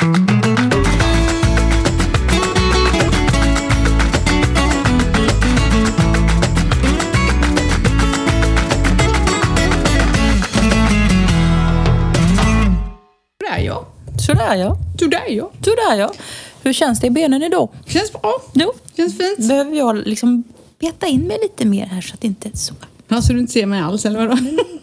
Sådär ja. Sådär ja. Sådär ja. Sådär ja. Hur känns det i benen idag? Känns bra. Jo. Känns fint. Behöver jag liksom beta in mig lite mer här så att det inte är så... Ja, så du inte ser mig alls eller vadå?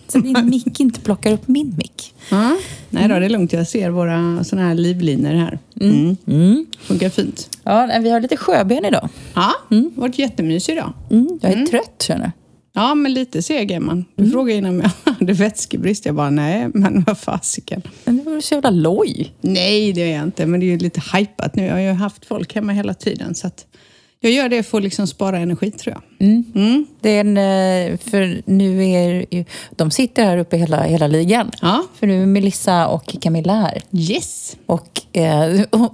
Så din mick inte plockar upp min mick. Ja. Nej då, det är lugnt. Jag ser våra såna här livlinor här. Mm. Mm. Funkar fint. Ja, vi har lite sjöben idag. Ja, mm. varit jättemysig idag. Mm. Jag är trött känner jag. Ja, men lite seg är man. Du frågade innan om jag hade vätskebrist. Jag bara, nej, men vad fasiken. Men det var så jävla loj. Nej, det är jag inte. Men det är ju lite hypat nu. Jag har ju haft folk hemma hela tiden. Så att jag gör det för att liksom spara energi, tror jag. Mm. Det är en, eh, för nu är ju, de sitter här uppe hela, hela ligan. Ja. För nu är Melissa och Camilla här. Yes! Och, eh, och,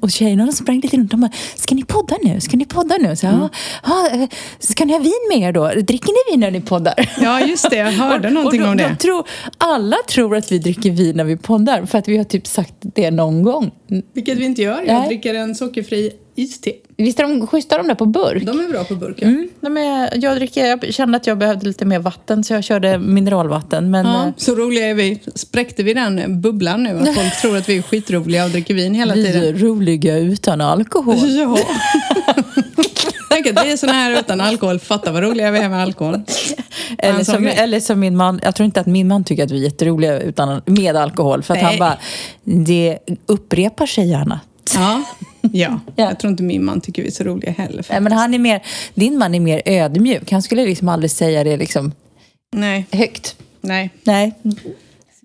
och tjejerna de sprang lite runt och bara, ska ni podda nu? Ska ni podda nu? Så, ja, eh, ska ni ha vin med er då? Dricker ni vin när ni poddar? Ja, just det. Jag hörde någonting och de, om det. De tror, alla tror att vi dricker vin när vi poddar för att vi har typ sagt det någon gång. Vilket vi inte gör. Jag Nej. dricker en sockerfri iste. Visst är de schyssta de där på burk? De är bra på burkar. Mm. Nej, men jag, dricker, jag kände att jag behövde lite mer vatten så jag körde mineralvatten. Men, Ja, eh, så roliga är vi. Spräckte vi den bubblan nu? Att folk tror att vi är skitroliga och dricker vin hela vi tiden. är roliga utan alkohol. Ja. Tänk att vi är såna här utan alkohol. Fatta vad roliga vi är med alkohol. Eller som, eller som min man, jag tror inte att min man tycker att vi är jätteroliga utan, med alkohol. För att Nej. han bara, det upprepar sig gärna. Ja. ja, Ja. jag tror inte min man tycker vi är så roliga heller. Nej, men han är mer, din man är mer ödmjuk. Han skulle liksom aldrig säga det liksom Nej, högt. nej. Nej.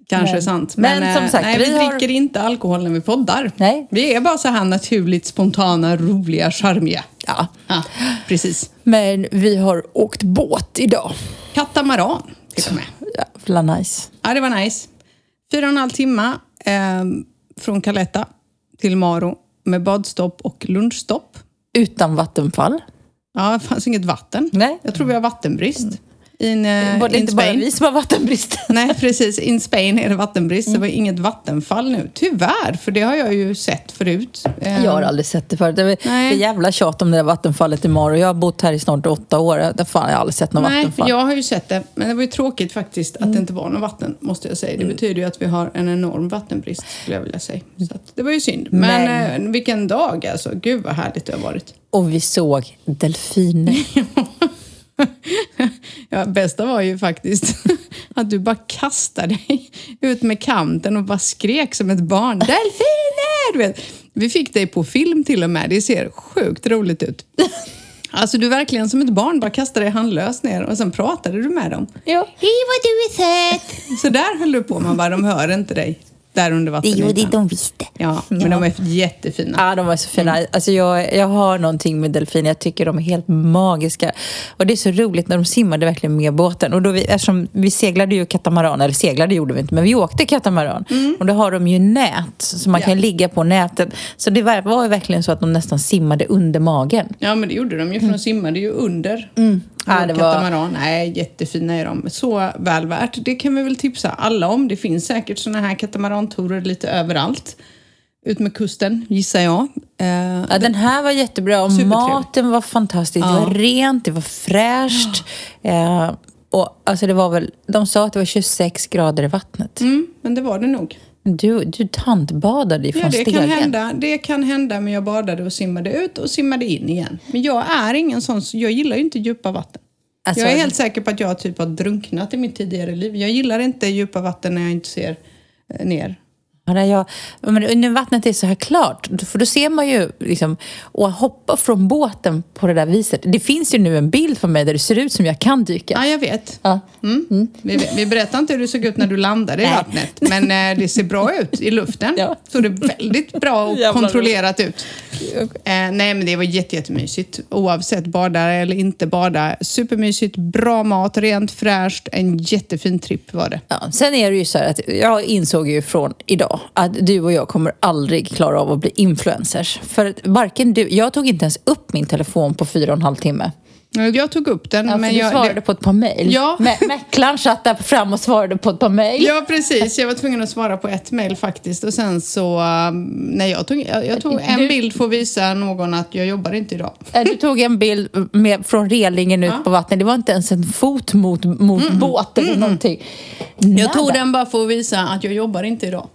Kanske Men- sant. men eh, som sagt, nej, vi, vi har- dricker inte alkohol när vi poddar. Nej. Vi är bara så här naturligt spontana, roliga, charmiga. Ja. Ja, precis. Men vi har åkt båt idag. Katamaran med. Jävla nice. Ja, det var nice. Fyra och en halv timme eh, från Caletta till Maro med badstopp och lunchstopp. Utan vattenfall. Ja, det fanns inget vatten. Nej. Jag tror vi har vattenbrist. In, eh, Var det in inte bara Spain. vi som har vattenbrist? Nej, precis. In Spain är det vattenbrist. Det var inget vattenfall nu. Tyvärr, för det har jag ju sett förut. Eh, Jag har aldrig sett det förut. Det är, jävla tjat om det där vattenfallet i Maro. Jag har bott här i snart åtta år. Fan, jag har aldrig sett något Nej, vattenfall. jag har ju sett det. Men det var ju tråkigt faktiskt att det inte var något vatten, måste jag säga. Det betyder ju att vi har en enorm vattenbrist, skulle jag vilja säga. Så att, det var ju synd. Men, Men- Eh, vilken dag alltså. Gud vad härligt det har varit. Och vi såg delfiner. Ja, bästa var ju faktiskt att du bara kastade dig ut med kanten och bara skrek som ett barn. Delfiner! Du vet. Vi fick dig på film till och med. Det ser sjukt roligt ut. Alltså du verkligen som ett barn, bara kastade dig handlöst ner och sen pratade du med dem. ja. Hej vad du är söt! Så där höll du på, man bara, de hör inte dig. Där under vattenytan. Jo, det de visste. Ja, men de är jättefina. Ja, de var så fina. Alltså jag, jag har någonting med delfiner. Jag tycker de är helt magiska. Och det är så roligt när de simmade verkligen med båten. Och då vi, eftersom vi seglade ju katamaran, eller seglade gjorde vi inte, men vi åkte katamaran. Och då har de ju nät, så man Ja. kan ligga på nätet. Så det var, var verkligen så att de nästan simmade under magen. Ja, men det gjorde de ju, för de simmade ju under. Ja, Vår det var- Katamaran. Jättefina är de. Så väl värt. Det kan vi väl tipsa alla om. Det finns säkert såna här katamarantorer lite överallt. Ut med kusten, gissar jag. Eh, Ja, den här var jättebra och maten var fantastisk. Det var rent, det var fräscht. Eh, och alltså det var väl, de sa att det var 26 grader i vattnet. mm, men det var det nog. Du, du tantbadade ifrån Ja, det stegen. kan hända. Det kan hända, men jag badade och simmade ut och simmade in igen. Men jag är ingen sån, jag gillar ju inte djupa vatten. Alltså- jag är helt säker på att jag typ har drunknat i mitt tidigare liv. Jag gillar inte djupa vatten när jag inte ser eh, ner. Jag, men när vattnet är så här klart, för då ser man ju liksom, och hoppa från båten på det där viset. Det finns ju nu en bild på mig där det ser ut som jag kan dyka. Ja, jag vet. Ja. Mm. Vi, vi berättar inte hur det såg ut när du landade i Nej. vattnet. Men eh, det ser bra ut i luften. Ja. Så det är väldigt bra och Jävla kontrollerat ut. Eh, nej, men det var jätte, jättemysigt. Oavsett badare eller inte bada. Supermysigt, bra mat, rent, fräscht. En jättefin tripp var det. Ja, sen är det ju så här att jag insåg ju från idag att du och jag kommer aldrig klara av att bli influencers. För att varken du, jag tog inte ens upp min telefon på fyra och en halv timme. Jag tog upp den. Ja, men du jag, svarade det, på ett par mejl. Ja. Mä- Mäklaren satt där fram och svarade på ett par mejl. ja, precis. Jag var tvungen att svara på ett mejl faktiskt. Och sen så... um, Nej, jag tog, jag, jag tog en Du- bild för att visa någon att jag jobbar inte idag. Eh, Du tog en bild med, från relingen ut på vattnet. Det var inte ens en fot mot, mot båt eller någonting. Jag tog Nada. den bara för att visa att jag jobbar inte idag.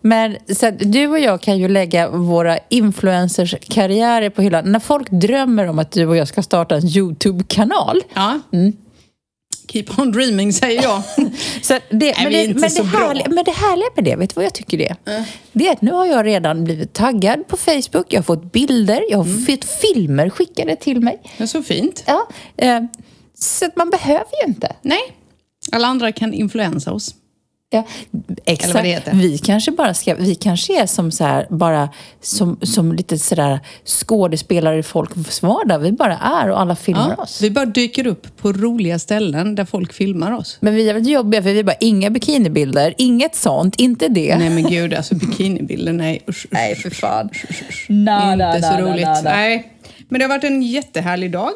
Men så att du och jag kan ju lägga våra influencers karriärer på hyllan. När folk drömmer om att du och jag ska starta en YouTube-kanal. Ja. Keep on dreaming, säger jag. Så det, men, vi är det, men, det härliga, men det härliga med det, vet du vad jag tycker det är? Det är att nu har jag redan blivit taggad på Facebook, jag har fått bilder, jag har fått filmer skickade till mig. Det är så fint. Ja, eh, så att man behöver ju inte. Nej. Alla andra kan influensa oss. Ja, exakt. Vi kanske bara ska, vi kanske är som så här, bara som, som lite sådär skådespelare i folks vardag. Vi bara är och alla filmar Ja, oss. vi bara dyker upp på roliga ställen där folk filmar oss. Men vi är väldigt jobbiga för vi bara, inga bikinibilder, inget sånt, inte det. Nej men gud, alltså bikinibilder, nej usch, Nej, för fan. usch, usch, usch. Nada, Inte så nada, roligt. nada. Nej. Men det har varit en jättehärlig dag.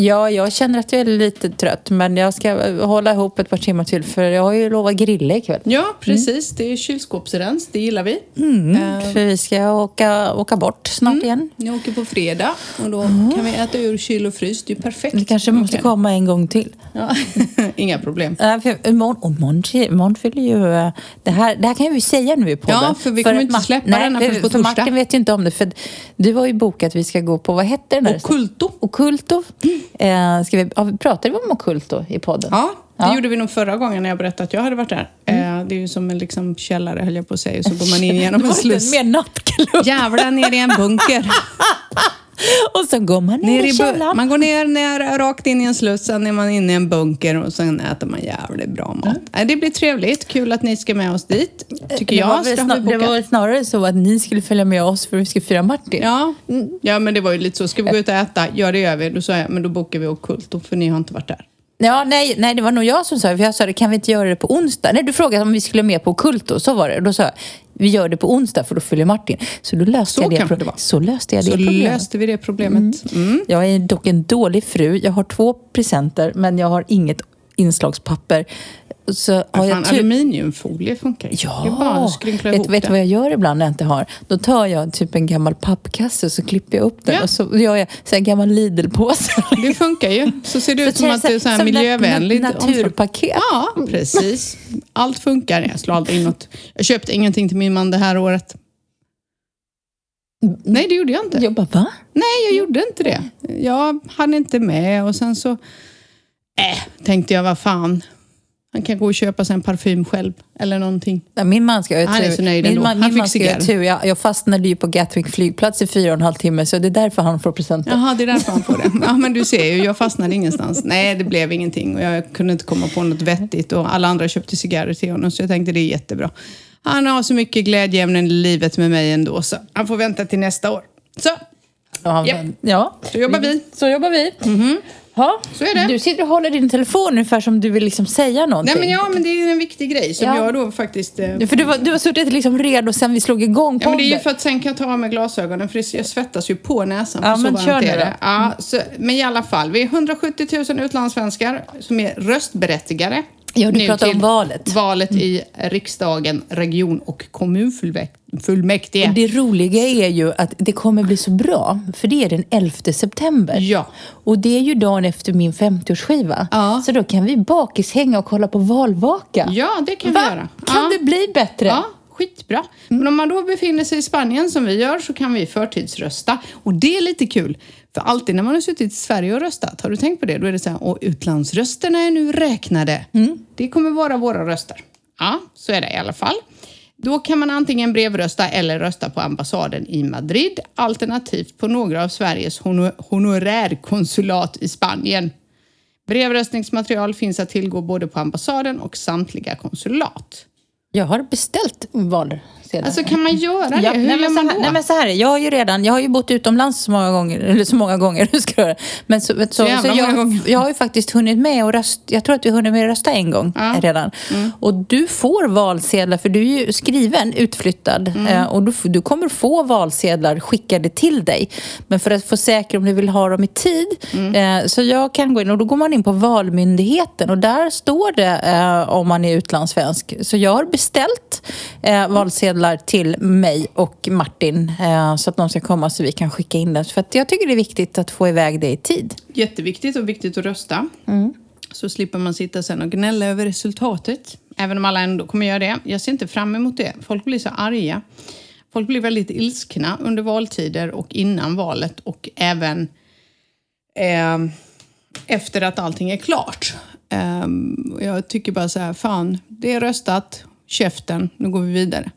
Ja, jag känner att jag är lite trött men jag ska hålla ihop ett par timmar till för jag har ju lovat grilla ikväll. Ja, precis. Det är kylskåpsrens, det gillar vi. Eh, För vi ska åka, åka bort snart igen. Ni åker på fredag och då kan vi äta ur kyl och frys. Det är ju perfekt. Vi kanske måste Okej. komma en gång till. Ja. Inga problem. Nej, för imorgon, och imorgon, fyller ju... eh, Det här, det här kan vi säga nu i podden. Ja, för vi kommer inte släppa nej, den här för- förrän på torsdag. Martin vet ju inte om det. För du har ju bokat att vi ska gå på, vad hette den där? Occulto. Occulto. Eh, ska vi, ja, pratade vi om Occulto i podden? Ja, det Ja. gjorde vi nog förra gången när jag berättade att jag hade varit där. Mm. Eh, Det är ju som en liksom källare, höll jag på att säga. Så går man in genom en sluss. Mer nattklubb. Jävlar ner i en bunker. Och så går man ner, i källaren. man går ner, ner rakt in i en sluss, sen är man inne i en bunker och sen äter man jävligt bra mat. Nej, Det blir trevligt. Kul att ni ska med oss dit, tycker det, var jag. har snar, det var väl snarare så att ni skulle följa med oss för att vi skulle fira Martin. Ja. ja, men det var ju lite så. Ska vi gå ut och äta? Ja, det gör vi. Då sa jag, men då bokar vi Occulto, för ni har inte varit där. Ja, nej, nej, det var nog jag som sa det. För jag sa det, kan vi inte göra det på onsdag? Nej, du frågade om vi skulle med på Kulto, så var det. Då sa jag, vi gör det på onsdag för då följer Martin. Så då löste Så jag det. det. Så löste jag det Så problemet. löste vi det problemet. Mm. Jag är dock en dålig fru. Jag har två presenter, men jag har inget inslagspapper. Så har Fan, jag tur... aluminiumfolie funkar ju. Bara Ja, skrynkla vet, ihop vet du vad jag gör ibland när jag inte har? Då tar jag typ en gammal pappkasse och så klipper jag upp den Ja. och så gör jag så här gammal Lidl-påse. Det funkar ju. Så ser det ut Så som att det är så här miljövänligt. nat- naturpaket. Ja, precis. Allt funkar. Jag slår aldrig in något. Jag köpte ingenting till min man det här året. Nej, det gjorde jag inte. Jag bara, va? Nej, jag gjorde inte det. Jag hann inte med och sen så äh, tänkte jag, vad fan. Han kan gå och köpa sig en parfym själv eller någonting. Ja, Min man ska ha Han är så nöjd min ändå. man, Han min man ska ha tur. Jag, jag fastnade ju på Gatwick flygplats i fyra och en halv timme så det är därför han får presenter. Jaha, det är därför han får det. Ja, men du ser ju, jag fastnade ingenstans. Nej, det blev ingenting och jag kunde inte komma på något vettigt och alla andra köpte cigarrer till honom så jag tänkte det är jättebra. Han har så mycket glädjeämnen i livet med mig ändå så han får vänta till nästa år. Så, Ja, men- ja. så jobbar vi. Så jobbar vi. Ja. Så är det. Du sitter och håller din telefon ungefär som du vill liksom säga någonting. Nej men ja, men det är en viktig grej som Ja. jag då faktiskt... Eh, För du, var, du har suttit liksom redo sen vi slog igång Ja, men det är ju podden. för att sen kan jag ta av mig glasögonen för jag svettas ju på näsan. Ja, för så men varmt kör nu det. då. Ja, så, men i alla fall, vi är 170 000 utlandssvenskar som är röstberättigade. Ja, du pratar om valet. Valet i riksdagen, region och kommunfullmäktige. Och det roliga är ju att det kommer bli så bra, för det är den 11 september. Ja. Och det är ju dagen efter min 50-årsskiva. Ja. Så då kan vi bakishänga och kolla på valvaka. Ja, det kan Va? vi göra. Kan ja. det bli bättre? Ja, skitbra. Men om man då befinner sig i Spanien som vi gör så kan vi förtidsrösta. Och det är lite kul. För alltid när man har suttit i Sverige och röstat, har du tänkt på det? Då är det så här, och utlandsrösterna är nu räknade. Det kommer vara våra röster. Ja, så är det i alla fall. Då kan man antingen brevrösta eller rösta på ambassaden i Madrid, alternativt på några av Sveriges honor- honorärkonsulat i Spanien. Brevröstningsmaterial finns att tillgå både på ambassaden och samtliga konsulat. Jag har beställt valsedlar. Alltså kan man göra det? Ja, Hur nej, gör så man här, då? nej men så här, jag har ju redan, jag har ju bott utomlands så många gånger, eller så många gånger, hur ska jag? Men så, så, så, många jag, jag har ju faktiskt hunnit med och rösta, jag tror att vi har hunnit med att rösta en gång Ja. redan. Och du får valsedlar, för du är ju skriven, utflyttad, Mm. eh, och du, du kommer få valsedlar skickade till dig. Men för att få säkra om du vill ha dem i tid, Mm. eh, så jag kan gå in, och då går man in på Valmyndigheten och där står det eh, om man är utlandssvensk. Så jag har beställt eh, valsedlar till mig och Martin eh, så att de ska komma så vi kan skicka in det. För att jag tycker det är viktigt att få iväg det i tid. Jätteviktigt och viktigt att rösta. Så slipper man sitta sen och gnälla över resultatet. Även om alla ändå kommer göra det. Jag ser inte fram emot det. Folk blir så arga. Folk blir väldigt ilskna under valtider och innan valet och även eh, efter att allting är klart. Eh, jag tycker bara så här, fan, det är röstat, käften, nu går vi vidare.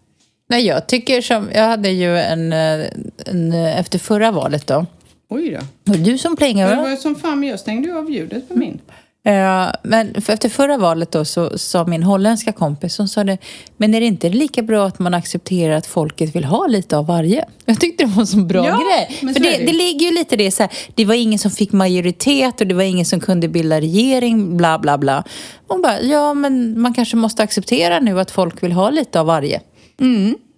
Nej, jag tycker som, jag hade ju en, eh, en eh, efter förra valet då. Oj då. Var det du som Det plingade? var ju som fan, men jag stängde ju av ljudet på min. Eh, Men för efter förra valet då så sa min holländska kompis, hon sa det, men är det inte lika bra att man accepterar att folket vill ha lite av varje? Jag tyckte det var en så bra Ja, grej. men För det, det. det ligger ju lite det så här, det var ingen som fick majoritet och det var ingen som kunde bilda regering, bla bla bla. Hon bara, ja men man kanske måste acceptera nu att folk vill ha lite av varje.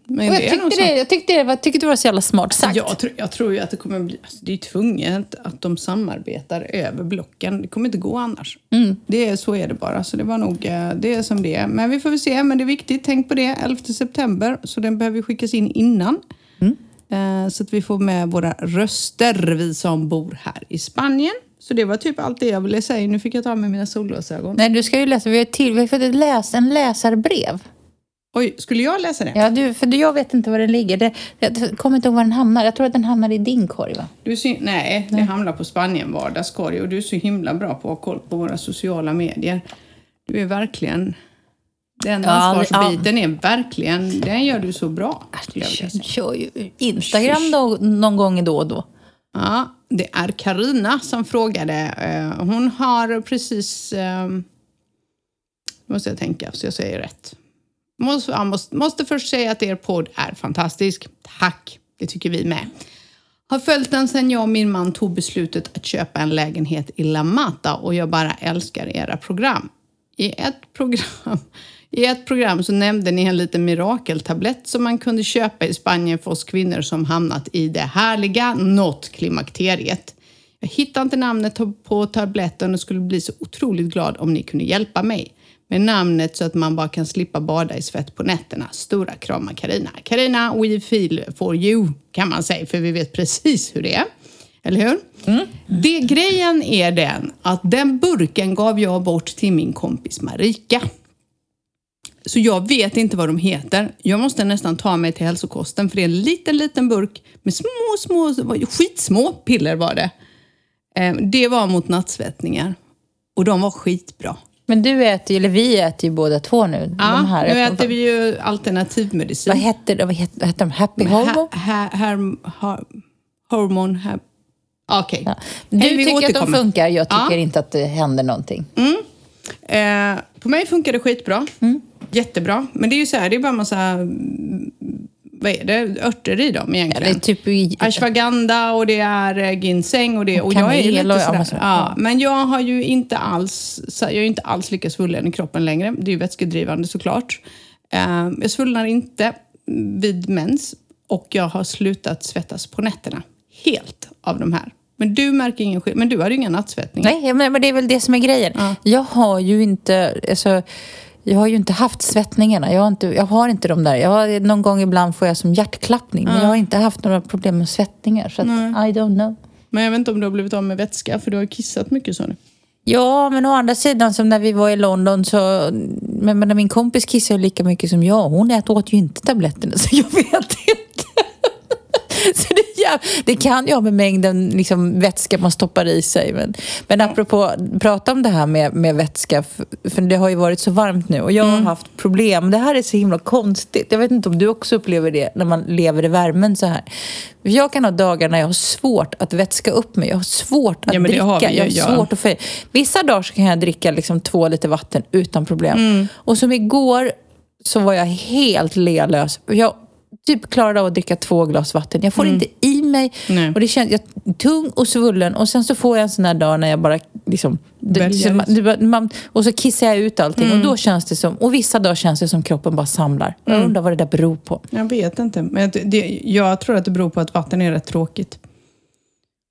Men Och jag det tyckte det, jag tyckte det, var, tyckte det var så jävla smart sagt. Jag tror, jag tror ju att det kommer bli... Alltså det är tvunget att de samarbetar över blocken. Det kommer inte gå annars. Det är, så är det bara. Så det var nog eh, det är som det är. Men vi får väl se. Men det är viktigt. Tänk på det. 11 september. Så den behöver skickas in innan. Eh, Så att vi får med våra röster, vi som bor här i Spanien. Så det var typ allt det jag ville säga. Nu fick jag ta med mina solglasögon. Nej, du ska ju läsa. Vi har, till, vi har fått ett läs, en läsarbrev. Oj, skulle jag läsa det? Ja, du, för jag vet inte var den ligger. Det, jag kommer inte ihåg var den hamnar. Jag tror att den hamnar i din korg, va? Du så, nej, det hamnar på Spanien vardagskorg och du är så himla bra på att ha koll på våra sociala medier. Du är verkligen... Den Ja, ansvarsbiten är verkligen... Den gör du så bra. Jag kör ju Instagram då, någon gång då och då. Ja, det är Karina som frågade. Eh, Hon har precis... eh, Nu måste jag tänka så jag säger rätt. Måste, jag måste, måste först säga att er podd är fantastisk. Tack, det tycker vi med. Har följt den sedan jag och min man tog beslutet att köpa en lägenhet i La Mata och jag bara älskar era program. I ett program, I ett program så nämnde ni en liten mirakeltablett som man kunde köpa i Spanien för oss kvinnor som hamnat i det härliga NOT klimakteriet. Jag hittade inte namnet på tabletten och skulle bli så otroligt glad om ni kunde hjälpa mig med namnet så att man bara kan slippa bada i svett på nätterna. Stora kramar Karina. Karina, we feel for you kan man säga, för vi vet precis hur det är. Eller hur? Det, grejen är den att den burken gav jag bort till min kompis Marika. Så jag vet inte vad de heter. Jag måste nästan ta mig till hälsokosten för det är en liten, liten burk med små, små, skitsmå piller var det. Eh, Det var mot nattsvettningar. Och de var skitbra. Men du äter ju, eller vi äter ju båda två nu. Ja, de här. nu äter vi ju alternativmedicin. Vad hette det? Vad hette, de? Happy Ha, Homo? ha, her, ha, hormon... Ha, Okej. Ja. Hej, Du vi tycker att de funkar, jag tycker Ja. inte att det händer någonting. Eh, på mig funkar det skitbra. Mm. Jättebra. Men det är ju så här, det är bara massa... Vad är det? Örter i dem Ja, egentligen. det är typ Ashwagandha och det är eh, ginseng och det. Och, Och jag är lite ja, sådär. Ja, men jag har ju inte alls, jag är inte alls lika svullen i kroppen längre. Det är ju vätskedrivande såklart. Eh, jag svullnar inte vid mens och jag har slutat svettas på nätterna. Helt av de här. Men du märker ingen skillnad. Men du har ju inga nattsvettningar. Nej, men men det är väl det som är grejen. Ja. Jag har ju inte... Alltså, jag har ju inte haft svettningarna. Jag har inte, jag har inte de där. Jag har, någon gång ibland får jag som hjärtklappning. Men jag har inte haft några problem med svettningar. Så att, I don't know. Men jag vet inte om du har blivit av med vätska, för du har kissat mycket sa du. Ja, men å andra sidan som när vi var i London så... Men, men min kompis kissar ju lika mycket som jag. Hon åt ju inte tabletterna så jag vet inte. Så det, jäv- det kan ju ha med mängden liksom, vätska man stoppar i sig. Men, men apropå prata om det här med, med vätska, för det har ju varit så varmt nu och jag har haft problem. Det här är så himla konstigt. Jag vet inte om du också upplever det när man lever i värmen så här. Jag kan ha dagar när jag har svårt att vätska upp mig. Jag har svårt att Ja, dricka. har vi jag har ja. svårt att få Vissa dagar kan jag dricka liksom två liter vatten utan problem. Mm. Och som igår så var jag helt lealös. Jag typ klarade av att dricka två glas vatten. Jag får inte i mig. Nej. Och det känns, jag tung och svullen. Och sen så får jag en sån här dag när jag bara liksom... Väljer liksom, man, och så kissar jag ut allting. Och då känns det som... Och vissa dagar känns det som kroppen bara samlar. Jag undrar vad det där beror på. Jag vet inte. Men det, jag tror att det beror på att vatten är rätt tråkigt.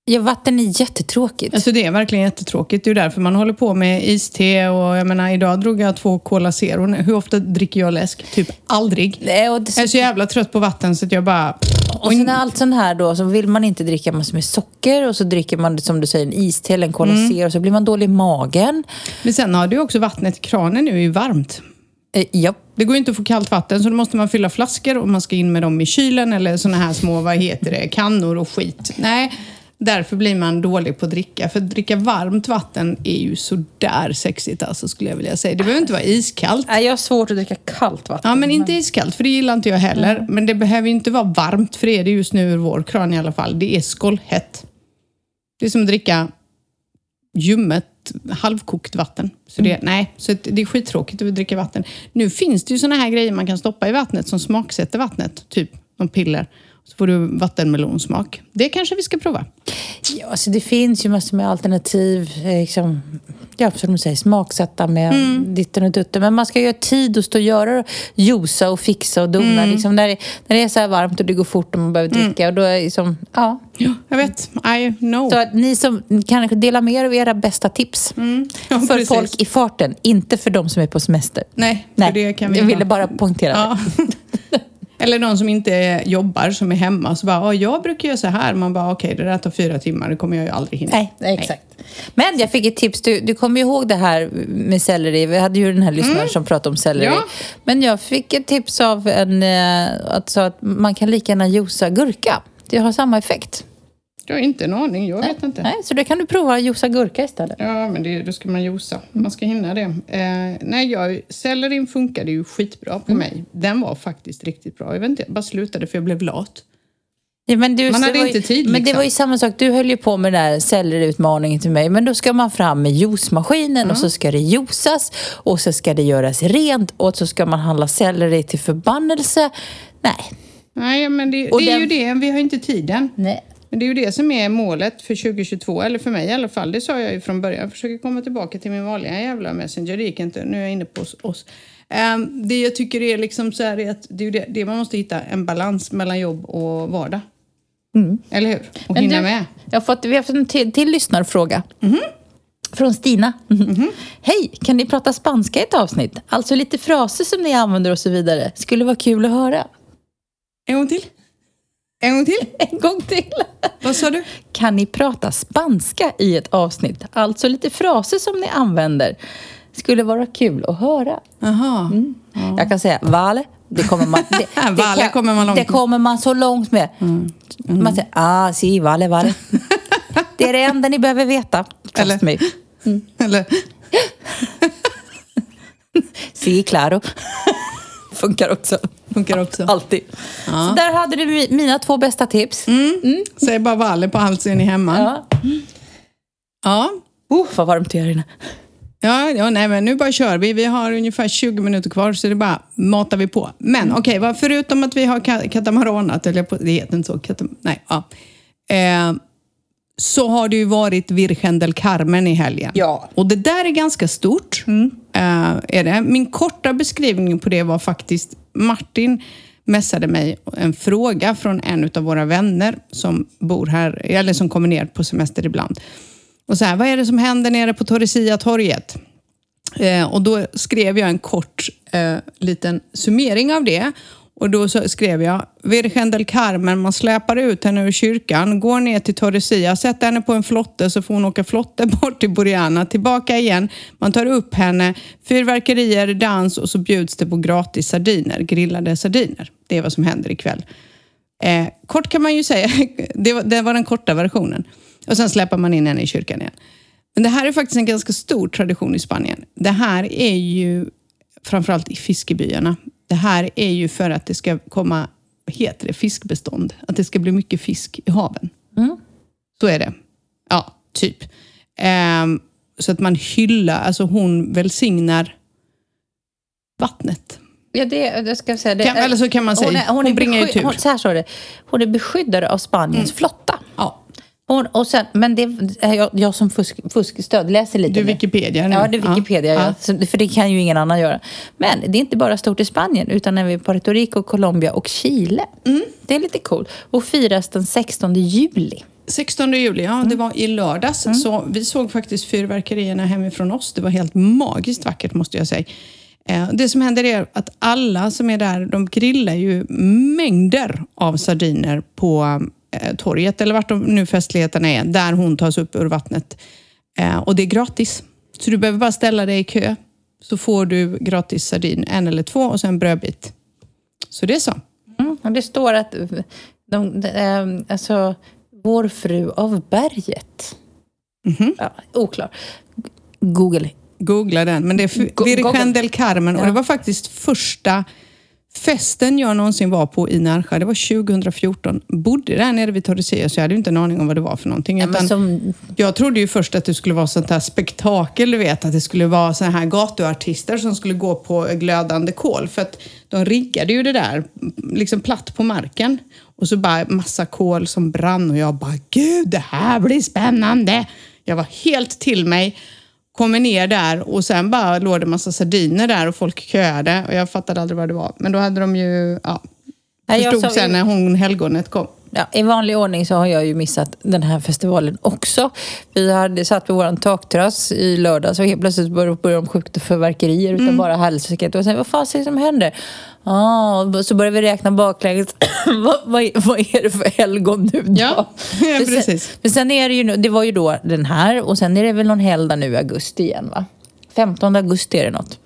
Ja, vatten är jättetråkigt. Alltså det är verkligen jättetråkigt. Det är därför man håller på med iste och jag menar idag drog jag två Cola Zero. Hur ofta dricker jag läsk? Typ aldrig. Nej, och, det, Jag är så jävla trött på vatten så att jag bara... och sen är allt sånt här då, så vill man inte dricka massor med socker och så dricker man som du säger en iste eller en Cola Zero och så blir man dålig i magen. Men sen har du också vattnet i kranen nu är ju varmt. Eh, ja, Det går ju inte att få kallt vatten så då måste man fylla flaskor och man ska in med dem i kylen eller såna här små, vad heter det, kannor och skit. Nej, därför blir man dålig på att dricka. För att dricka varmt vatten är ju sådär sexigt alltså skulle jag vilja säga. Det behöver inte vara iskallt. Nej, jag har svårt att dricka kallt vatten. Ja, men inte iskallt, för det gillar inte jag heller. Men det behöver ju inte vara varmt, för det är det just nu ur vår kran i alla fall. Det är skållhett. Det är som att dricka ljummet, halvkokt vatten. Så det, nej, så det är skittråkigt att dricka vatten. Nu finns det ju såna här grejer man kan stoppa i vattnet som smaksätter vattnet. Typ någon piller. Så får du vattenmelonsmak. Det kanske vi ska prova. Ja, alltså det finns ju massor med alternativ. eh, Liksom, ja, som du säger, smaksätta med Mm. ditten och dutten. Men man ska ju ha tid att stå och göra och josa och fixa och dona. Mm. Liksom, när, det, när det är så här varmt och det går fort och man behöver dricka. Och då är liksom, ja. Ja, jag vet. I know. Så att ni som kan dela med er av era bästa tips. Mm. Ja, för precis. folk i farten, inte för de som är på semester. Nej, för Nej, det kan vi jag ville bara- poängtera det. Eller någon som inte jobbar, som är hemma. Så bara, "Ja, jag brukar göra så här. Man bara, okej, det där tar fyra timmar. Det kommer jag ju aldrig hinna. Nej, nej, exakt. Men jag fick ett tips. Du, du kommer ju ihåg det här med selleri. Vi hade ju den här lyssnaren som pratade om selleri. Mm. Ja. Men jag fick ett tips av en... Alltså att man kan lika gärna juica gurka. Det har samma effekt. Jag har inte en aning. Jag vet inte. Nej, så det kan du prova att juica gurka istället. Ja, men det, då ska man josa. Man ska hinna det. Eh, nej, jag, sellerin funkade ju skitbra Mm. på mig. Den var faktiskt riktigt bra. Jag vet inte, jag bara slutade för jag blev lat. Ja, men du, Man hade ju- inte tid, Men det liksom. var ju samma sak. Du höll ju på med den där selleriutmaningen till mig. Men då ska man fram med juicemaskinen och så ska det juicas och så ska det göras rent och så ska man handla selleri till förbannelse. Nej. Nej, men det, det är den- ju det. Vi har inte tiden. Nej. Men det är ju det som är målet för 2022, eller för mig i alla fall. Det sa jag ju från början. Jag försöker komma tillbaka till min vanliga jävla Messenger. Det gick inte. Nu är jag inne på oss. Ehm, det jag tycker är liksom så här är att det är det, det man måste hitta en balans mellan jobb och vardag. Eller hur? Och Mm. Men hinna du, med. Jag har fått, vi har fått en till, till lyssnarfråga. Mhm. Från Stina. Hej, kan ni prata spanska i ett avsnitt? Alltså lite fraser som ni använder och så vidare. Skulle vara kul att höra. En gång till. En gång till. En gång till. Vad sa du? Kan ni prata spanska i ett avsnitt? Alltså lite fraser som ni använder. Skulle vara kul att höra. Jaha. Mm. Jag kan säga vale. Det kommer man, det, det Vale kommer man långt Det kommer man så långt med. Man säger ah, si, vale, vale. det är det enda ni behöver veta. Eller- Trust me. Eller? Si, claro. Funkar också. Funkar också. Alltid. Så där hade du mi- mina två bästa tips. Säg bara Valle på allt så är ni hemma. Ja. Ja. Uh, vad varmt det är här inne. Ja, ja, nej men nu bara kör vi. Vi har ungefär 20 minuter kvar så det bara matar vi på. Men okej, vad förutom att vi har ka- katamaranat, eller det heter inte så, katam, nej, ja. Eh, så har det ju varit Virgen del Carmen i helgen. Ja. Och det där är ganska stort. Eh, är det. Min korta beskrivning på det var faktiskt Martin messade mig en fråga från en av våra vänner som bor här, eller som kommer ner på semester ibland. Och så här, vad är det som händer nere på Torresia-torget? Eh, och då skrev jag en kort eh, liten summering av det. Och då så skrev jag, Virgen del Carmen, man släpar ut henne ur kyrkan, går ner till Torresia, sätter henne på en flotte så får hon åka flotte bort till Boriana, tillbaka igen. Man tar upp henne, fyrverkerier, dans och så bjuds det på gratis sardiner, grillade sardiner. Det är vad som händer ikväll. Eh, kort kan man ju säga, det var, det var den korta versionen. Och sen släpar man in henne i kyrkan igen. Men det här är faktiskt en ganska stor tradition i Spanien. Det här är ju framförallt i fiskebyarna. Det här är ju för att det ska komma, vad heter det, fiskbestånd. Att det ska bli mycket fisk i haven. Så är det. Ja, typ. Ehm, så att man hyllar, alltså hon välsignar vattnet. Ja, det, det ska jag säga. Det, Kan- eller så kan man säga, hon bringar ju tur. Hon, så här står det. Hon är beskyddare av Spaniens flotta. Hon, och sen, men det är jag, jag som fusk, fuskstöd läser lite Du. Wikipedia nu. Ja, det är Wikipedia. Ja. Ja. Så, för det kan ju ingen annan göra. Men det är inte bara stort i Spanien, utan även i Puerto Rico, Colombia och Chile. Mm. Det är lite coolt. Och firas den 16 juli. 16 juli, ja det var i lördags. Så vi såg faktiskt fyrverkerierna hemifrån oss. Det var helt magiskt vackert måste jag säga. Eh, Det som händer är att alla som är där, de grillar ju mängder av sardiner på torget, eller vart de nu festligheterna är, där hon tas upp ur vattnet. Eh, Och det är gratis. Så du behöver bara ställa dig i kö, så får du gratis sardin, en eller två, och sen en brödbit. Så det är så. Mm. Och det står att de, de, ehm, alltså, vår fru av berget. Mhm. Ja, oklar. Google. Googla den. Men det är Virgen del Carmen och Ja. det var faktiskt första festen jag någonsin var på i Närsjö. Det var 2014. Bodde där nere vid Tordesillas så jag hade inte en aning om vad det var för någonting. Ja, som, Jag trodde ju först att det skulle vara sånt här spektakel, du vet. Att det skulle vara såna här gatuartister som skulle gå på glödande kol. För att de riggade ju det där liksom platt på marken. Och så bara massa kol som brann och jag bara, gud det här blir spännande. Jag var helt till mig. Kommer ner där och sen bara låg det massa sardiner där och folk köade och jag fattade aldrig vad det var. Men då hade de ju, ja, Nej, förstod sa- sen när hon helgonet kom. Ja, I vanlig ordning så har jag ju missat den här festivalen också. Vi hade satt på vår takterrass i lördags och helt plötsligt började, de skjuta fyrverkerier Mm. utan bara helsike. Och sen, vad fan är det som händer? Ah, så började vi räkna baklänges. vad, vad, är- vad är det för helgon nu då? Ja, ja, Men sen- precis. Men sen är det ju, nu- det var ju då den här och sen är det väl någon helgdag nu i augusti igen va? 15 augusti är det något.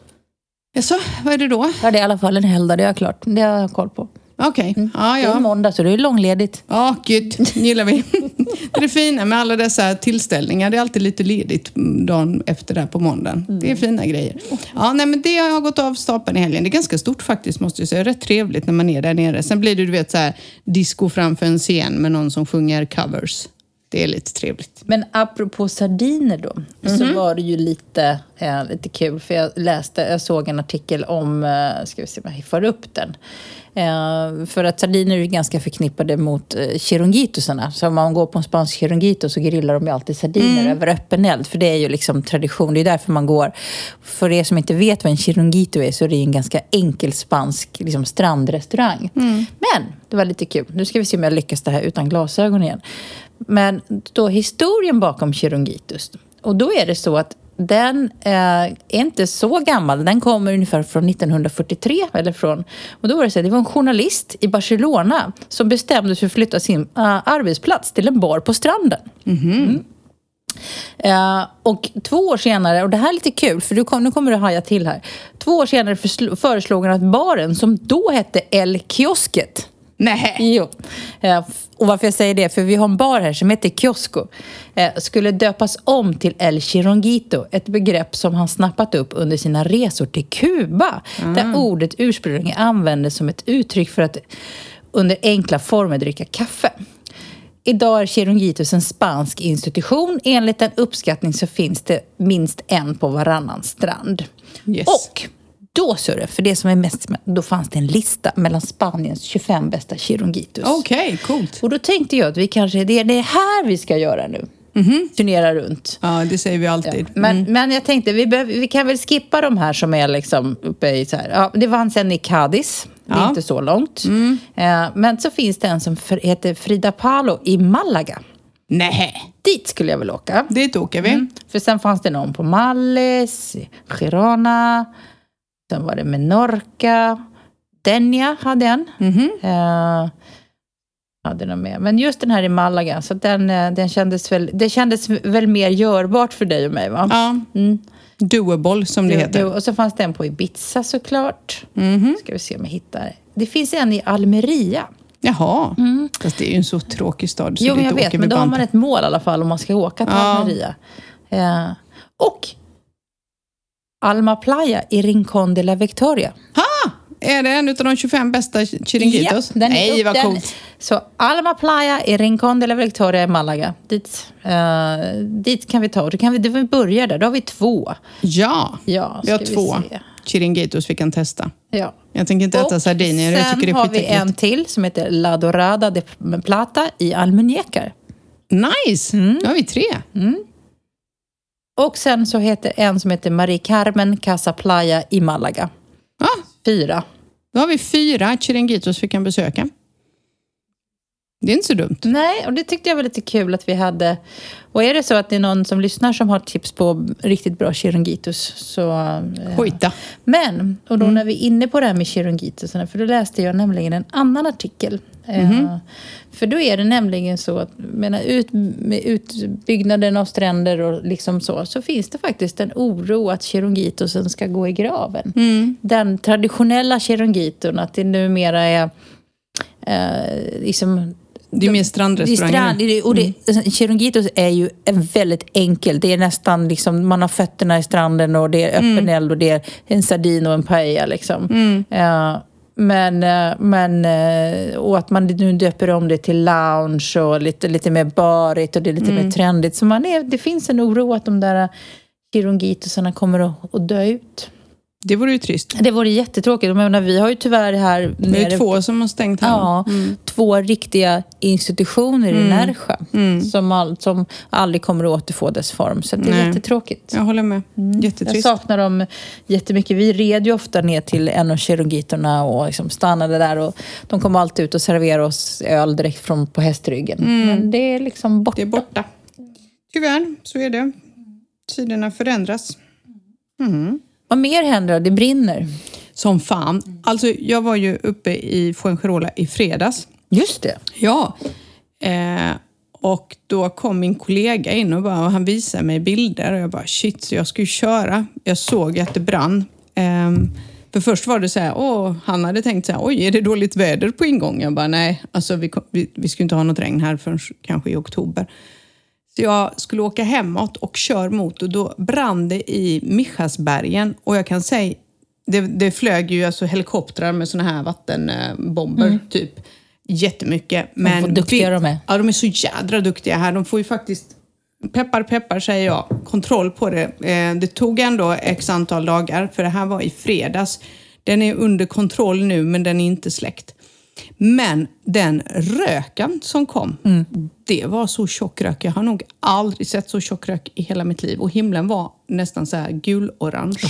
Jaså, vad är det då? Ja, det är i alla fall en helgdag, det har jag klart. Det har jag koll på. Okej, ja Det är ja. måndag så det är långledigt. Ja, gud, gillar vi. Det är det fina med alla dessa tillställningar. Det är alltid lite ledigt dagen efter där på måndagen. Det är fina grejer. Ja, nej, men det har gått av stapeln i helgen. Det är ganska stort faktiskt, måste jag säga. Rätt trevligt när man är där nere. Sen blir det, du vet, så här, disco framför en scen med någon som sjunger covers. Det är lite trevligt. Men apropå sardiner då, så var det ju lite, eh, lite kul. För jag läste, jag såg en artikel om, eh, ska vi se om jag får upp den. Eh, för att sardiner är ganska förknippade mot eh, chirongitosarna. Så om man går på en spansk chirongito så grillar de ju alltid sardiner över öppen eld. För det är ju liksom tradition, det är därför man går. För er som inte vet vad en chirongito är så är det en ganska enkel spansk liksom, strandrestaurang. Men det var lite kul. Nu ska vi se om jag lyckas det här utan glasögon igen. Men då historien bakom Chirongitus. Och då är det så att den eh, är inte så gammal. Den kommer ungefär från 1943. Eller från, och då var det så det var en journalist i Barcelona som bestämde sig för att flytta sin eh, arbetsplats till en bar på stranden. Mm. Eh, och två år senare, och det här är lite kul för du kom, nu kommer du haja till här. Två år senare föreslog han att baren som då hette El Kiosket Nej. Jo. Eh, Och varför jag säger det, för vi har en bar här som heter Kiosco. Eh, Skulle döpas om till El Chironguito, ett begrepp som han snappat upp under sina resor till Kuba. Där ordet ursprungligen användes som ett uttryck för att under enkla former dricka kaffe. Idag är Chironguitos en spansk institution. Enligt en uppskattning så finns det minst en på varannan strand. Yes. Och då, Sörre, för det som är mest då fanns det en lista mellan Spaniens 25 bästa chirongitos. Okej, coolt. Och då tänkte jag att vi kanske, det är det här vi ska göra nu. Turnera runt. Ja, det säger vi alltid. Men, men jag tänkte, vi, behöver, vi kan väl skippa de här som är liksom uppe i så här. Ja, det fanns en i Cadiz. Det är Ja. inte så långt. Eh, men så finns det en som heter Frida Palo i Malaga. Nej, Dit skulle jag väl åka. dit åker vi. För sen fanns det någon på Malles, Girona, sen var det Menorca, Denia hade en. Eh, hade någon mer. Men just den här i Malaga, så den, eh, den kändes väl, det kändes väl mer görbart för dig och mig va? Ja, Mm. doable som det Du- heter. du- och så fanns det en på Ibiza såklart. Mhm. Ska vi se om jag hittar. Det finns en i Almeria. Jaha, fast det är ju en så tråkig stad så Mm. Jo, men jag vet, men då har man ett mål i alla fall om man ska åka till Ja. Almeria. Eh, och Alma Playa i Rincón de la Victoria. Ha! Är det en av de 25 bästa chiringuitos? den är Nej, upp- vad den- coolt. Så Alma Playa i Rincón de la Victoria i Malaga. Dit, eh, dit kan vi ta. Då kan vi, då vi börja där. Då har vi två. Ja, Ja, vi har två. se. chiringuitos vi kan testa. Ja. Jag tänker inte äta Och sardinier, jag tycker det är Sen har vi en till som heter La Dorada de Plata i Almenekar. Nice! Mm. Då har vi tre. Och sen så heter en som heter Marie Carmen Casa Playa i Malaga. Ja, Fyra. då har vi fyra chiringuitos vi kan besöka. Det är inte så dumt. Nej, och det tyckte jag var lite kul att vi hade. Och är det så att det är någon som lyssnar som har tips på riktigt bra chiringuitos så... eh, Skita. Men, och då när vi är inne på det här med chiringuitosarna, för då läste jag nämligen en annan artikel. Eh, för då är det nämligen så att menar, ut, med utbyggnaden av stränder och liksom så, så finns det faktiskt en oro att chirongitosen ska gå i graven. Den traditionella chirongiton, att det numera är eh, liksom Det är mer det är strandrestauranger. strand, det är- och det, Chirongitos är ju en väldigt enkel. Det är nästan liksom, man har fötterna i stranden och det är öppen eld och det är en sardin och en paella liksom. Ja, men, eh, men, eh, och att man nu döper om det till lounge och lite, lite mer barigt och det är lite mer trendigt. Så man är, det finns en oro att de där chirongitosarna kommer att, att dö ut. Det vore ju trist. Det vore jättetråkigt. Jag menar, vi har ju tyvärr här Det är nere- två som har stängt här. Ja, två riktiga institutioner Mm. i Närsjö som, all, som aldrig kommer att återfå dess form. Så det är Nej. jättetråkigt. Jag håller med. Jag Jättetrist. saknar dem jättemycket. Vi red ju ofta ner till en av kirurgitorna och liksom stannade där. Och de kom alltid ut och serverade oss öl direkt från på hästryggen. Men det är liksom borta. Mm. Det är borta. Tyvärr, så är det. Tiderna förändras. Vad mer händer? Det brinner. Som fan. Alltså, jag var ju uppe i Fuengirola i fredags. Just det. Ja. Eh, och då kom min kollega in och, bara, och han visade mig bilder och jag bara shit, så jag ju köra. Jag såg att det brann. Eh, för först var det så här, åh, han hade tänkt så här, oj, är det dåligt väder på ingång? Jag bara, nej, alltså vi, vi, vi ju inte ha något regn här förrän kanske i oktober. Så jag skulle åka hemåt och kör mot och då brann det i Michasbergen och jag kan säga, det, det flög ju alltså helikoptrar med såna här vattenbomber typ jättemycket. Men vad duktiga de är. Ja, de är så jädra duktiga här. De får ju faktiskt, peppar peppar säger jag, kontroll på det. Eh, det tog ändå x antal dagar för det här var i fredags. Den är under kontroll nu men den är inte släckt. Men den röken som kom, det var så tjock rök. Jag har nog aldrig sett så tjock rök i hela mitt liv. Och himlen var nästan så här gul-orange.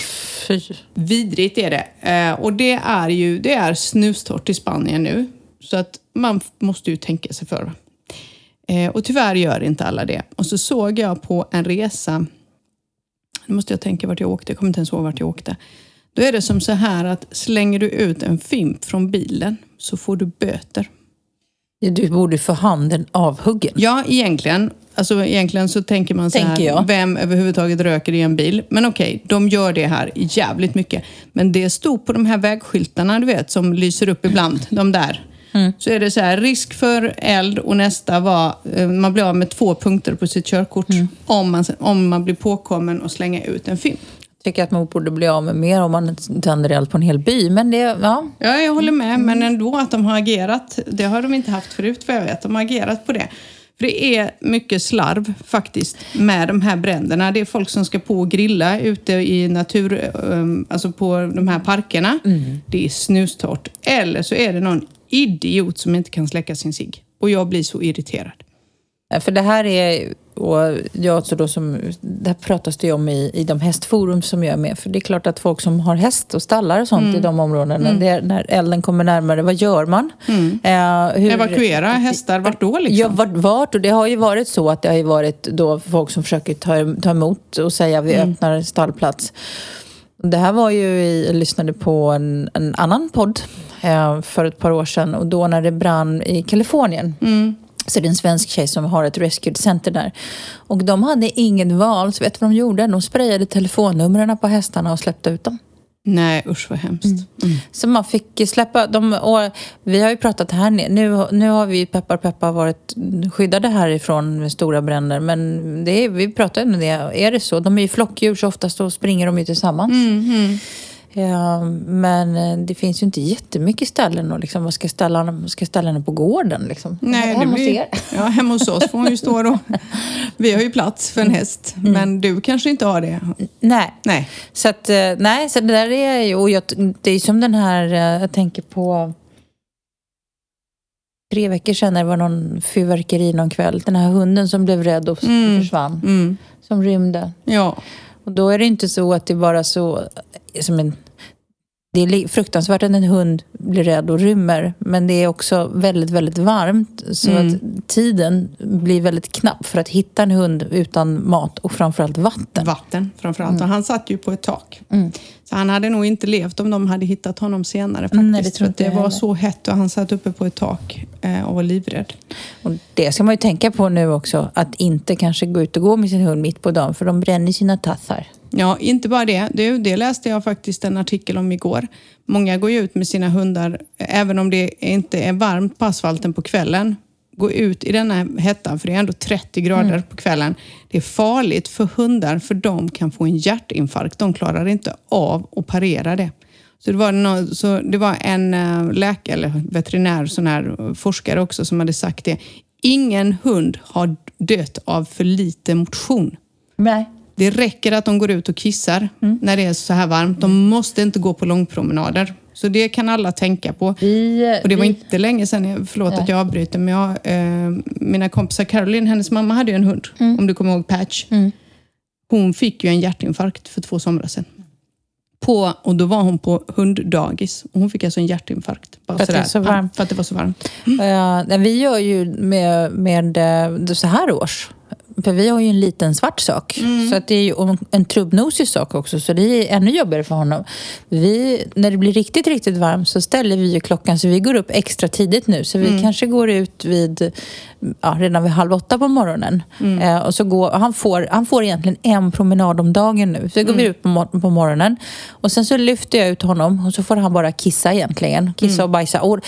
Fy. Vidrigt är det. Eh, och det är ju det är snustort i Spanien nu. Så att man måste ju tänka sig för. Eh, och tyvärr gör inte alla det. Och så såg jag på en resa, nu måste jag tänka vart jag åkte, jag kommer inte ens ihåg vart jag åkte. Då är det som så här att slänger du ut en fimp från bilen så får du böter. Du borde få handen avhuggen. Ja, egentligen. Alltså egentligen så tänker man så Tänker här, vem överhuvudtaget röker i en bil? Men okej, de gör det här jävligt mycket. Men det stod på de här vägskyltarna, du vet, som lyser upp ibland, de där. Mm. Så är det så här, risk för eld och nästa var, eh, man blir av med två punkter på sitt körkort Mm. om, man, om man blir påkommen och slänga ut en fimp. Tycker att man borde bli av med mer om man tänder eld på en hel by. Men det, ja. Ja, jag håller med, men ändå att de har agerat, det har de inte haft förut vad jag vet. De har agerat på det. För det är mycket slarv faktiskt med de här bränderna. Det är folk som ska på och grilla ute i natur, um, alltså på de här parkerna. Mm. Det är snustort. Eller så är det någon idiot som inte kan släcka sin cigg. Och jag blir så irriterad. För det här är, och jag alltså då som, det här pratas det ju om i, i de hästforum som jag är med. För det är klart att folk som har häst och stallar och sånt Mm. i de områdena, det är, när elden kommer närmare, vad gör man? Eh, hur- Evakuera hästar, vart då liksom? Ja, vart, vart? Och det har ju varit så att det har ju varit då folk som försöker ta, ta emot och säga vi Mm. öppnar stallplats. Det här var ju, jag lyssnade på en, en annan podd eh, för ett par år sedan och då när det brann i Kalifornien. Mm. Så det är en svensk tjej som har ett rescue center där. Och de hade inget val, så vet du vad de gjorde? De sprayade telefonnumren på hästarna och släppte ut dem. Nej, usch vad hemskt. Mm. Så man fick släppa. Och vi har ju pratat här. Nu, nu har vi peppar peppar varit skyddade härifrån med stora bränder. Men det är, vi pratar ju om det. Är det så? De är ju flockdjur så oftast så springer de ju tillsammans. Ja, men eh, det finns ju inte jättemycket ställen och liksom, ska ställa henne, ska ställa henne på gården liksom? Nej, Hemma det hos blir, er? ja, hemma hos oss får hon ju stå då. Vi har ju plats för en häst, men du kanske inte har det. Nej. Nej. Så att, eh, nej, så det där är ju, och jag, det är som den här, eh, jag tänker på tre veckor sedan när det var någon fyrverkeri någon kväll. Den här hunden som blev rädd och Mm. försvann. Mm. Som rymde. Ja. Och då är det inte så att det bara så som en det är fruktansvärt att en hund blir rädd och rymmer. Men det är också väldigt, väldigt varmt. Så Mm. att tiden blir väldigt knapp för att hitta en hund utan mat och framförallt vatten. Vatten framförallt. Och han satt ju på ett tak. Mm. Så han hade nog inte levt om de hade hittat honom senare faktiskt. Nej, det för det var heller. så hett och han satt uppe på ett tak och var livrädd. Och det ska man ju tänka på nu också. Att inte kanske gå ut och gå med sin hund mitt på dagen för de bränner sina tassar. Ja, inte bara det. det. Det läste jag faktiskt en artikel om igår. Många går ju ut med sina hundar, även om det inte är varmt på asfalten på kvällen. Gå ut i denna hettan, för det är ändå 30 grader Mm. på kvällen. Det är farligt för hundar, för de kan få en hjärtinfarkt. De klarar inte av att parera det. Så det var, nå- så det var en äh, läkare, eller veterinär, sån här eh, forskare också, som hade sagt det. Ingen hund har dött av för lite motion. Nej. Det räcker att de går ut och kissar när det är så här varmt. De måste inte gå på långpromenader. Så det kan alla tänka på. Vi, Och det var vi, inte länge sedan, förlåt att jag avbryter, men jag, eh, mina kompisar Caroline, hennes mamma hade ju en hund, om du kommer ihåg Patch. Mm. Hon fick ju en hjärtinfarkt för två somrar sedan. På, och då var hon på hunddagis. Och hon fick alltså en hjärtinfarkt. Bara För att det är så varmt. För att det var så varmt. Ja, nej, vi gör ju med, med eh, så här års. För vi har ju en liten svart sak. Så att det är ju en trubbnosig sak också. Så det är ännu jobbigare för honom. Vi, när det blir riktigt, riktigt varmt så ställer vi ju klockan. Så vi går upp extra tidigt nu. Så vi kanske går ut vid, ja, redan vid halv åtta på morgonen. Eh, och så går, han, får, han får egentligen en promenad om dagen nu. Så går vi ut på, på morgonen. Och sen så lyfter jag ut honom och så får han bara kissa egentligen. Kissa och bajsa. Och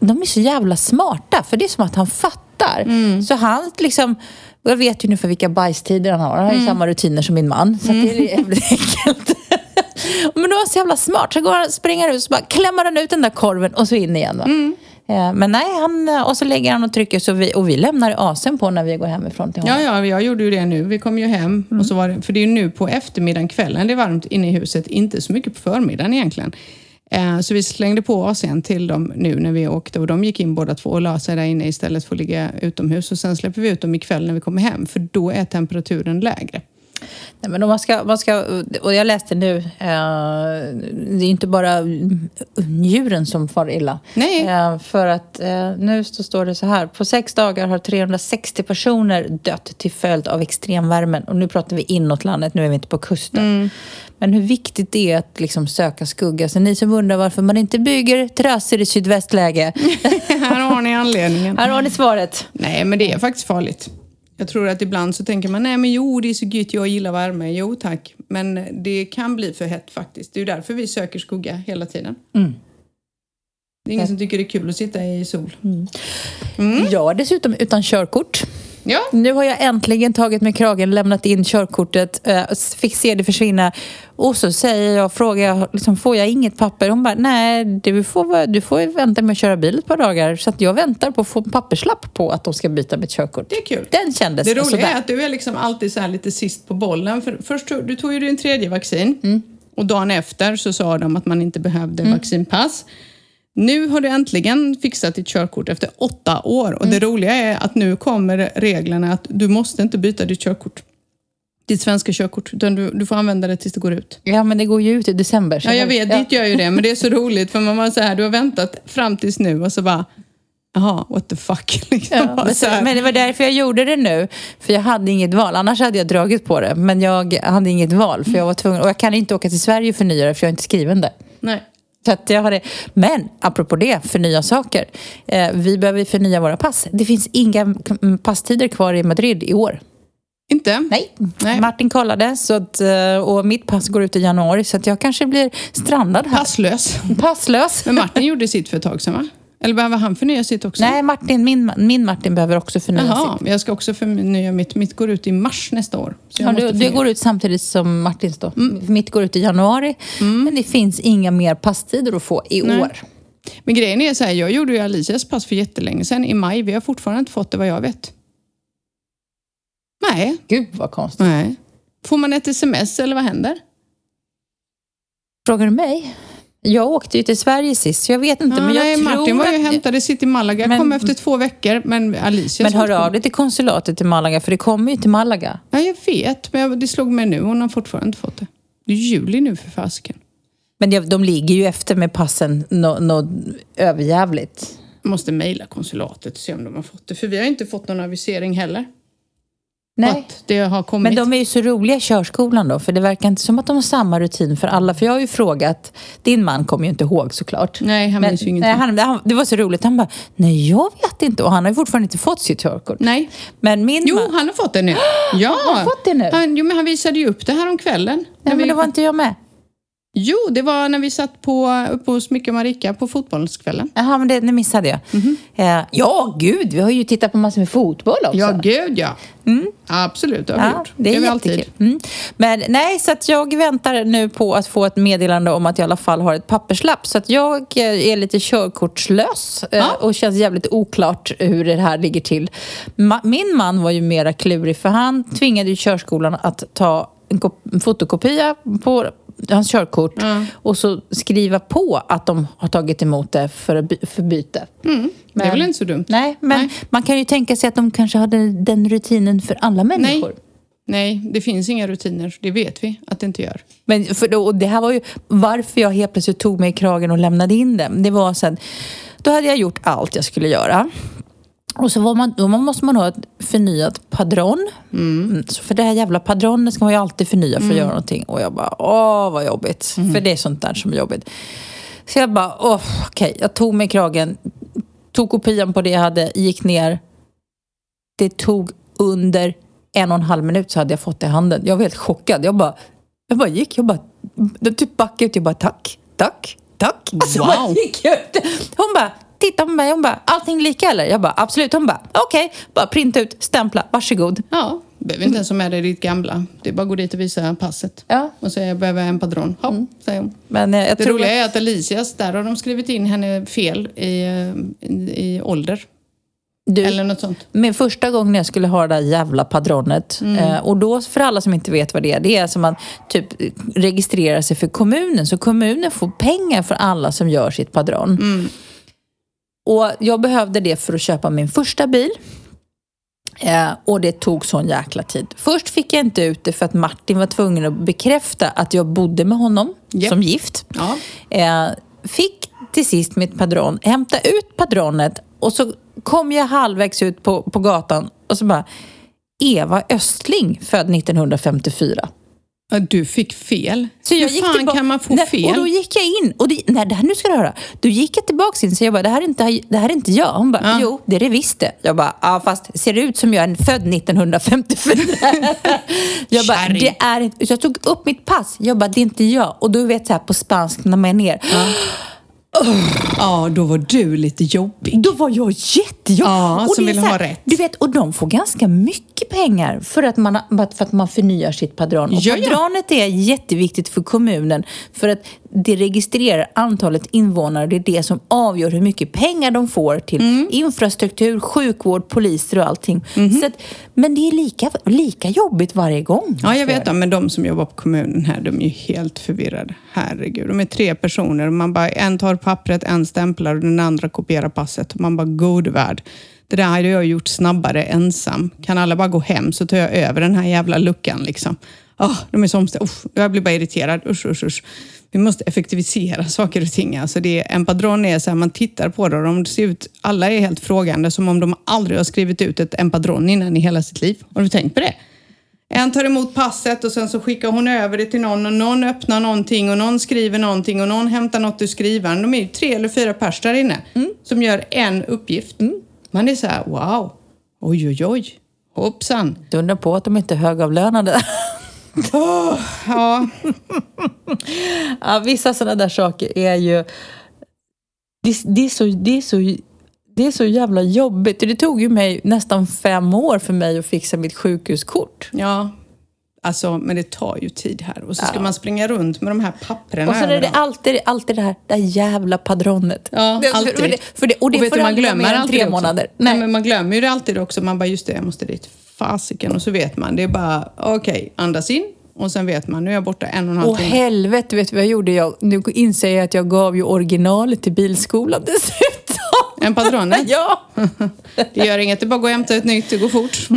de är så jävla smarta, för det är som att han fattar. Så han liksom... Jag vet ju nu för vilka bajstider han har. Han har ju samma rutiner som min man. Så att det är jävligt enkelt. Men då är han så jävla smart. Så går han, springer ut och så bara klämmer han ut den där korven och så in igen. Va? Eh, Men nej, han, och så lägger han och trycker så vi, och vi lämnar asen på när vi går hemifrån till honom. Ja, ja, jag gjorde ju det nu. Vi kom ju hem. Och så var det, för det är ju nu på eftermiddagen, kvällen, det är varmt inne i huset. Inte så mycket på förmiddagen egentligen. Eh, så vi slängde på AC'n till dem nu när vi åkte och de gick in båda två och la sig där inne istället för att ligga utomhus. Och sen släpper vi ut dem ikväll när vi kommer hem för då är temperaturen lägre. Nej, men om man ska, man ska, och jag läste nu, eh, det är inte bara djuren som far illa. Nej. Eh, för att eh, nu så står det så här, på sex dagar har 360 personer dött till följd av extremvärmen. Och nu pratar vi inåt landet, nu är vi inte på kusten. Men hur viktigt det är att liksom söka skugga. Så ni som undrar varför man inte bygger terrasser i sydvästläge. Här har ni anledningen. här har ni svaret. Nej, men det är faktiskt farligt. Jag tror att ibland så tänker man, nej men jo, det är så gött, jag gillar värme. Jo tack, men det kan bli för hett faktiskt. Det är ju därför vi söker skugga hela tiden. Det är ingen som tycker det är kul att sitta i sol. Jag är dessutom utan körkort. Ja, Nu har jag äntligen tagit mig kragen, lämnat in körkortet, eh, fick se det försvinna. Och så säger jag, frågar jag, liksom, får jag inget papper? Hon bara, nej, du får, du får vänta med att köra bil ett par dagar. Så att jag väntar på att få en papperslapp på att de ska byta mitt körkort. det är kul. Den kändes Det roliga är att du är liksom alltid så lite sist på bollen. För först tog, du tog ju din tredje vaccin Mm. och dagen efter så sa de att man inte behövde vaccinpass. Nu har du äntligen fixat ditt körkort efter åtta år och Mm. det roliga är att nu kommer reglerna att du måste inte byta ditt körkort. Ditt svenska körkort, utan du, du får använda det tills det går ut. Ja, men det går ju ut i december. Ja, jag vet, ditt gör ju det, men det är så roligt för man var så här, du har väntat fram tills nu och så bara, jaha, what the fuck. Liksom. Ja, men, men det var därför jag gjorde det nu. För jag hade inget val. Annars hade jag dragit på det. Men jag hade inget val. För jag var tvungen. Och jag kan inte åka till Sverige förnya det för jag är inte skriven där. Nej. Så att jag har det. Men apropå det, förnya saker. Eh, vi behöver förnya våra pass. Det finns inga passtider kvar i Madrid i år. Inte? Nej. Nej. Martin kollade så att, eh, och mitt pass går ut i januari så att jag kanske blir strandad här. Passlös. Passlös. Men Martin gjorde sitt för ett tag sedan va? Eller behöver han förnya sitt också? Nej, Martin, min, min Martin behöver också förnya Jaha, sitt. jag ska också förnya mitt. Mitt går ut i mars nästa år. Ja, måste det, går ut samtidigt som Martins då. Mitt går ut i januari. Men det finns inga mer passtider att få i Nej. år. Men grejen är så här, jag gjorde ju Alicias pass för jättelänge sedan i maj. Vi har fortfarande inte fått det vad jag vet. Nej, Gud vad konstigt. nej. Får man ett sms eller vad händer? Frågar du mig? Jag åkte ju till Sverige sist, så jag vet inte. Ja, men jag nej, tror Martin var ju att... hämtade sitt i Malaga. Men- kom efter två veckor, men Alicia Men hör kom. av dig till konsulatet i Malaga, för det kommer ju till Malaga. Ja, jag vet, men det slog mig nu. Hon har fortfarande inte fått det. Det är juli nu för fasiken. Men de ligger ju efter med passen något no, överjävligt. Jag måste mejla konsulatet och se om de har fått det. För vi har inte fått någon avisering heller. Nej. Att det har kommit. Men de är ju så roliga i körskolan då, för det verkar inte som att de har samma rutin för alla. För jag har ju frågat, din man kommer ju inte ihåg såklart. Nej, han Men, minns ju ingenting. nej, han, han, det var så roligt, han bara, nej jag vet inte. Och han har ju fortfarande inte fått sitt körkort. Nej. Men min Jo, man... han har fått det nu. Ja. Han har fått det nu? Han, jo, men han visade ju upp det här om kvällen. Nej, men vi, det var inte jag med. Jo, det var när vi satt på, uppe hos Micke och Marika på fotbollskvällen. Jaha, men det, det missade jag. Eh, ja, gud, vi har ju tittat på massor med fotboll också. Ja, gud ja. Absolut, det har vi Mm. Ja, gjort. det är jättekul. alltid. Mm. Men nej, så att jag väntar nu på att få ett meddelande om att jag i alla fall har ett papperslapp. Så att jag eh, är lite körkortslös eh, Ja. och känns jävligt oklart hur det här ligger till. Min man var ju mera klurig för han tvingade ju körskolan att ta en fotokopia på hans körkort och så skriva på att de har tagit emot det för, för byte. Det är Men- väl inte så dumt? Nej, men Nej. man kan ju tänka sig att de kanske hade den rutinen för alla människor. Nej, det finns inga rutiner. Det vet vi att det inte gör. Men för då, och det här var ju varför jag helt plötsligt tog mig i kragen och lämnade in det. Det var sen, då hade jag gjort allt jag skulle göra. Och så man, då måste man ha ett förnyat padron. Mm. Så för det här jävla padronet ska man ju alltid förnya för att göra någonting. Och jag bara, åh vad jobbigt. För det är sånt där som är jobbigt. Så jag bara, åh okej. Jag tog mig kragen, tog kopian på det jag hade, gick ner. Det tog under en och en halv minut så hade jag fått det i handen. Jag var helt chockad. Jag bara, jag bara gick, jag bara, jag typ backade ut. Jag bara, tack, tack, tack. Alltså, Wow. gick ut. Hon bara, titta på mig. Hon bara, allting lika eller? Jag bara, absolut. Hon bara, okej. Bara printa ut, stämpla, varsågod. Ja, behöver inte ens ha med dig ditt gamla. Det är bara att gå dit och visa passet. Ja. Och säga jag behöver en padron. Ja, säger hon. Men eh, jag Det tror roliga att- är att Alicias, där har de skrivit in henne fel i, eh, i, i ålder. du, Eller något sånt. Min första gången jag skulle ha det där jävla padronet. Eh, och då, för alla som inte vet vad det är, det är som man typ registrerar sig för kommunen. Så kommunen får pengar för alla som gör sitt padron. Och jag behövde det för att köpa min första bil. Eh, och det tog sån jäkla tid. Först fick jag inte ut det för att Martin var tvungen att bekräfta att jag bodde med honom Japp. som gift. Ja. Eh, fick till sist mitt padron, hämta ut padronet och så kom jag halvvägs ut på, på gatan och så bara Eva Östling, född 1954. Du fick fel. Så jag Hur gick fan tillbaka- kan man få Nej, fel? Och då gick jag in. Och det, nej, det här, nu ska du höra. Då gick jag tillbaka in så jag bara, det här är inte, det här är inte jag. Hon bara, Ja. jo, det är det visst det. Jag bara, ja fast ser det ut som jag är född 1954? jag bara, Kärring. det är inte. Så jag tog upp mitt pass. Jag bara, det är inte jag. Och då vet jag på spansk när man är ner. Ja, då var du lite jobbig. Då var jag jättejobbig. Ja, Och som ville ha rätt. Du vet, och de får ganska mycket pengar för att man, för att man förnyar sitt padron. Och Ja, ja. padranet är jätteviktigt för kommunen för att det registrerar antalet invånare. Det är det som avgör hur mycket pengar de får till Mm. infrastruktur, sjukvård, poliser och allting. Mhm. Så att, men det är lika, lika jobbigt varje gång. Ja, jag vet det. Men de som jobbar på kommunen här, de är ju helt förvirrade. Herregud. De är tre personer. och Man bara, en tar pappret, en stämplar och den andra kopierar passet. Man bara, god värld. Det där hade jag gjort snabbare ensam. Kan alla bara gå hem så tar jag över den här jävla luckan liksom. Oh, de är så omställda. Usch, jag blir bara irriterad. Usch, usch, usch. Vi måste effektivisera saker och ting. Alltså det en padron är så här, man tittar på det och de ser ut, alla är helt frågande som om de aldrig har skrivit ut ett en padron innan i hela sitt liv. Har du tänkt på det? En tar emot passet och sen så skickar hon över det till någon och någon öppnar någonting och någon skriver någonting och någon hämtar något ur skrivaren. De är ju tre eller fyra pers där inne som gör en uppgift. Man är så här, wow, oj oj oj, hoppsan. Du undrar på att de inte är högavlönade. Ja, ja, vissa sådana där saker är ju... det, det, är så, det, är så, det är så jävla jobbigt. Det tog ju mig nästan fem år för mig att fixa mitt sjukhuskort. Ja, alltså, men det tar ju tid här. Och så ska man springa runt med de här papperna Och så är det alltid, alltid det här det här jävla padronet. Ja, det, alltid. För det, för det, och det vet får du, man glömmer alltid tre också. månader. Nej. Nej. men man glömmer ju det alltid också. Man bara, just det, jag måste dit. Fasiken. Och så vet man. Det är bara, okej, andas in. Och sen vet man, nu är jag borta en och en halv Åh timme. helvete, vet du vad jag gjorde? Jag, nu inser jag att jag gav ju originalet till bilskolan dessutom. En patronet? ja! Det gör inget, det är bara att gå och hämta ett nytt, det går fort.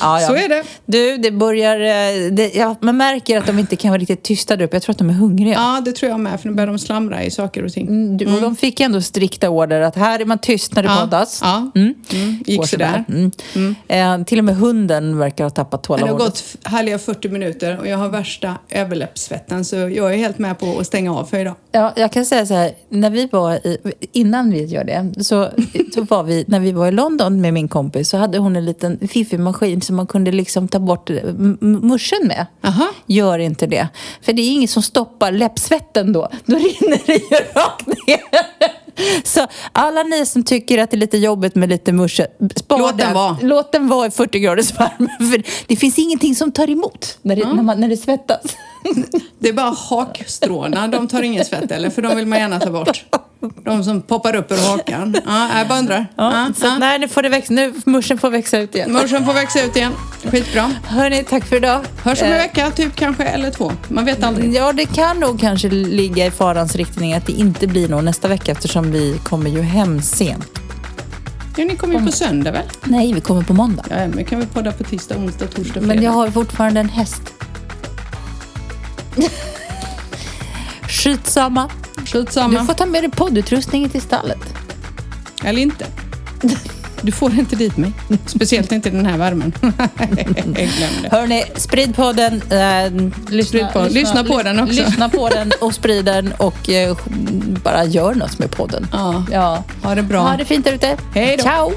Ja, ja. Så är det. Du, det börjar... eh, Det, ja, man märker att de inte kan vara riktigt tysta där uppe. Jag tror att de är hungriga. Ja, det tror jag med, för nu börjar de slamra i saker och ting. Mm, du, och De fick ändå strikta order att här är man tyst när det Ja, poddas. ja. Mm. Mm, gick sådär. Mm. Eh, till och med hunden verkar ha tappat Det har tålamodet. gått härliga 40 minuter och jag har värsta överläppssvetten så jag är helt med på att stänga av för idag. Ja, jag kan säga så här, när vi var i, innan vi gör det, så, så var vi, när vi var i London med min kompis så hade hon en liten fiffig maskin som man kunde liksom ta bort m- muschen med. Aha. Gör inte det. För det är inget som stoppar läppsvetten då. Då rinner det ju rakt ner. Så alla ni som tycker att det är lite jobbigt med lite musche, spara Låt den vara. Låt den vara i 40 graders värme. För det finns ingenting som tar emot när det, när man, när det svettas. Det är bara hakstråna, de tar ingen svett eller? För de vill man gärna ta bort. De som poppar upp ur hakan. Ja, jag bara undrar. Ja, Ja, så ja. nej, nu får det växa. Nu muschen får växa ut igen. Morsan får växa ut igen. Skitbra. Hörni, tack för idag. Hörs om en Eh, vecka, typ kanske, eller två. Man vet aldrig. Ja, det kan nog kanske ligga i farans riktning att det inte blir någon nästa vecka eftersom vi kommer ju hem sent. Ja, ni kommer ju på söndag väl? Nej, vi kommer på måndag. Ja, men kan vi podda på tisdag, onsdag, torsdag, fredag? Men jag har fortfarande en häst. Skitsamma. Skitsamma. Du får ta med dig poddutrustningen till stallet. Eller inte. Du får inte dit mig. Speciellt inte i den här värmen. Hörni, sprid podden. Eh, lyssna, Sprid på- lyssna på den också. Lyssna på den och sprid den och eh, bara gör något med podden. Ja. Ja. Ha det bra. Ha det fint där ute. Hej då. Ciao!